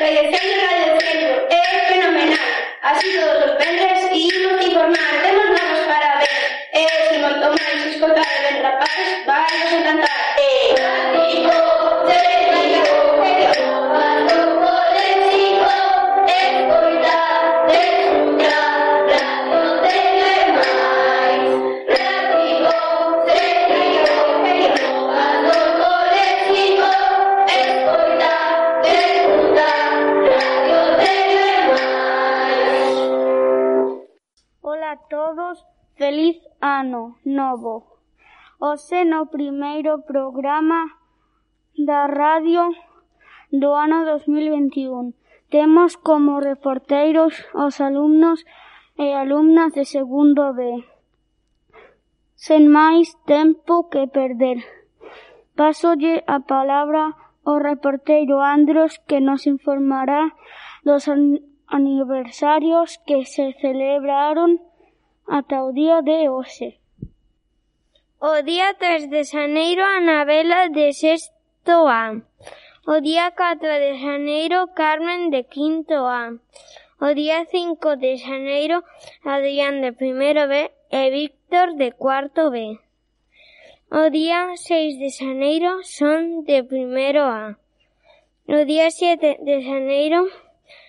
Redacción de Radio Centro é fenomenal. Así todos os vendres, imos informar, temos novos para ver, eh, e se moito máis escotar ben rápido. Feliz ano novo. Ose no primeiro programa da radio do ano 2021. Temos como reporteiros os alumnos e alumnas de segundo B. Sen máis tempo que perder. Pásolle a palabra ao reporteiro Andros que nos informará dos an- aniversarios que se celebraron ata o día de hoxe. O día 3 de xaneiro Anabela de sexto A. O día 4 de xaneiro Carmen de quinto A. O día 5 de xaneiro Adrián de primeiro B e Víctor de cuarto B. O día 6 de xaneiro son de primeiro A. O día 7 de xaneiro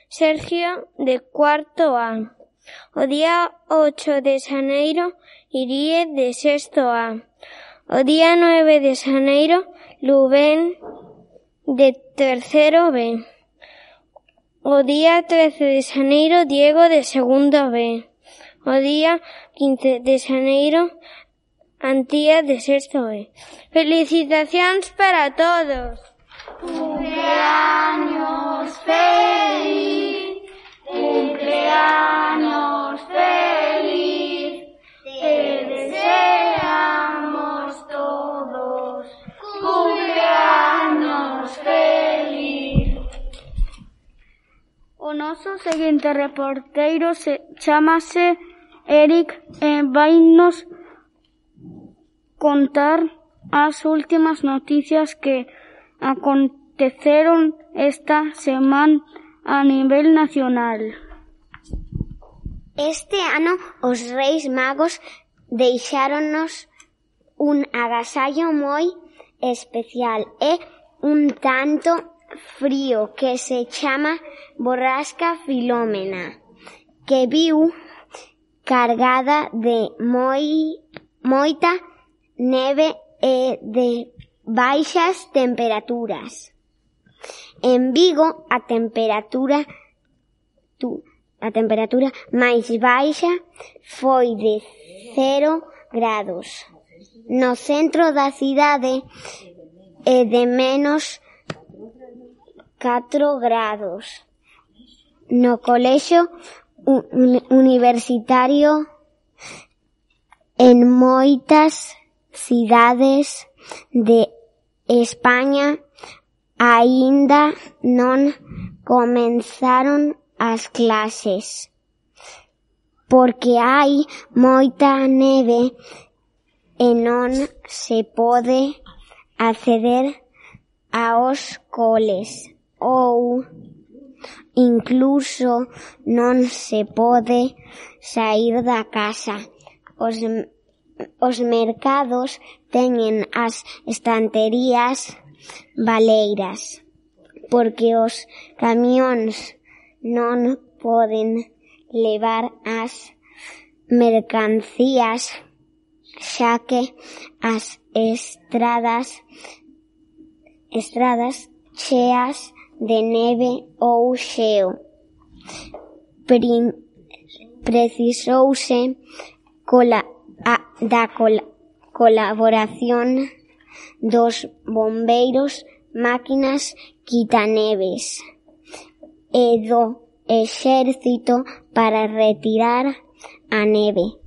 Sergio de cuarto A. O día 8 de Xaneiro iría de sexto A. O día 9 de Xaneiro, Lubén de tercero B. O día 13 de Xaneiro, Diego de segundo B. O día 15 de Xaneiro, Antía de sexto B. Felicitacións para todos! Cumpleaños feliz! O noso seguinte reporteiro se chamase Eric eh, e vainos contar as últimas noticias que aconteceron esta semana a nivel nacional. Este ano os Reis Magos deixáronnos un agasallo moi especial e un tanto frío que se chama borrasca Filomena, que viu cargada de moi, moita neve e de baixas temperaturas. En Vigo a temperatura tu, a temperatura máis baixa foi de 0 grados no centro da cidade e de menos 4 grados no colexio universitario en moitas cidades de España. Aínda non comenzaron as clases porque hai moita neve e non se pode acceder aos coles ou Incluso non se pode saír da casa, os os mercados teñen as estanterías baleiras porque os camións non poden levar as mercancías xa que as estradas estradas cheas de neve ou xeo, precisouse cola, a, da col, colaboración dos bombeiros, máquinas quitaneves e do exército para retirar a neve.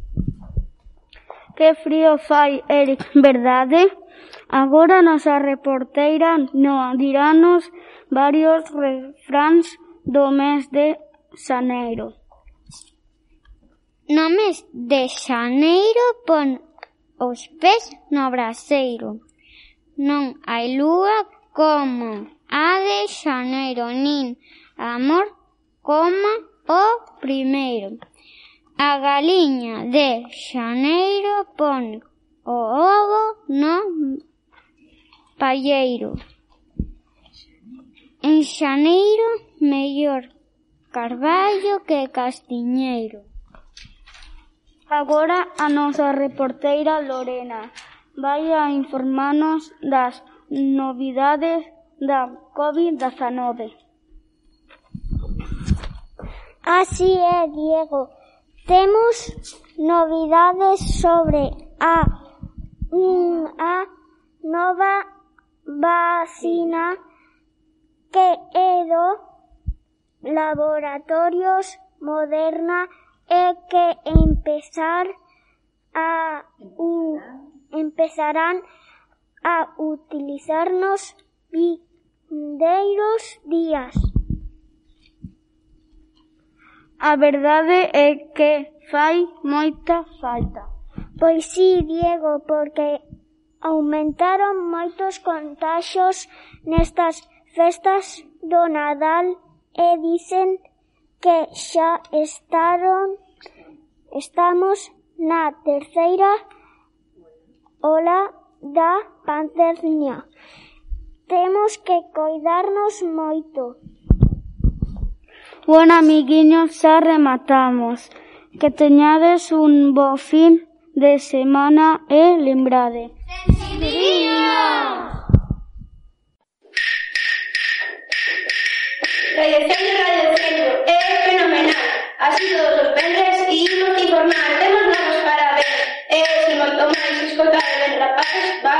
Que frío fai, Eric, verdade? Agora a nosa reporteira Noa diranos varios refráns do mes de xaneiro. No mes de xaneiro pon os pés no braseiro. Non hai lúa como a de xaneiro, nin amor como o primeiro. A galiña de xaneiro pon o ovo no palleiro. En xaneiro, mellor Carballo que Castiñeiro. Agora a nosa reporteira Lorena vai a informarnos das novidades da COVID-19. Así é, Diego. Temos novidades sobre a mm, a nova vacina que é do Laboratorios Moderna e que empezar a u, empezarán a utilizarnos vindeiros días. A verdade é que fai moita falta. Pois si, Diego, porque aumentaron moitos contaxios nestas festas do Nadal e dicen que xa estaron estamos na terceira ola da pandemia. Temos que coidarnos moito. Bueno, amiguinhos, xa rematamos. Que teñades un bo fin de semana e lembrade. Radio Centro, Radio Centro, é fenomenal. Así todos os vendres e imos informar, temos novos para ver. E se moito máis escotar ver rapaces, encantar.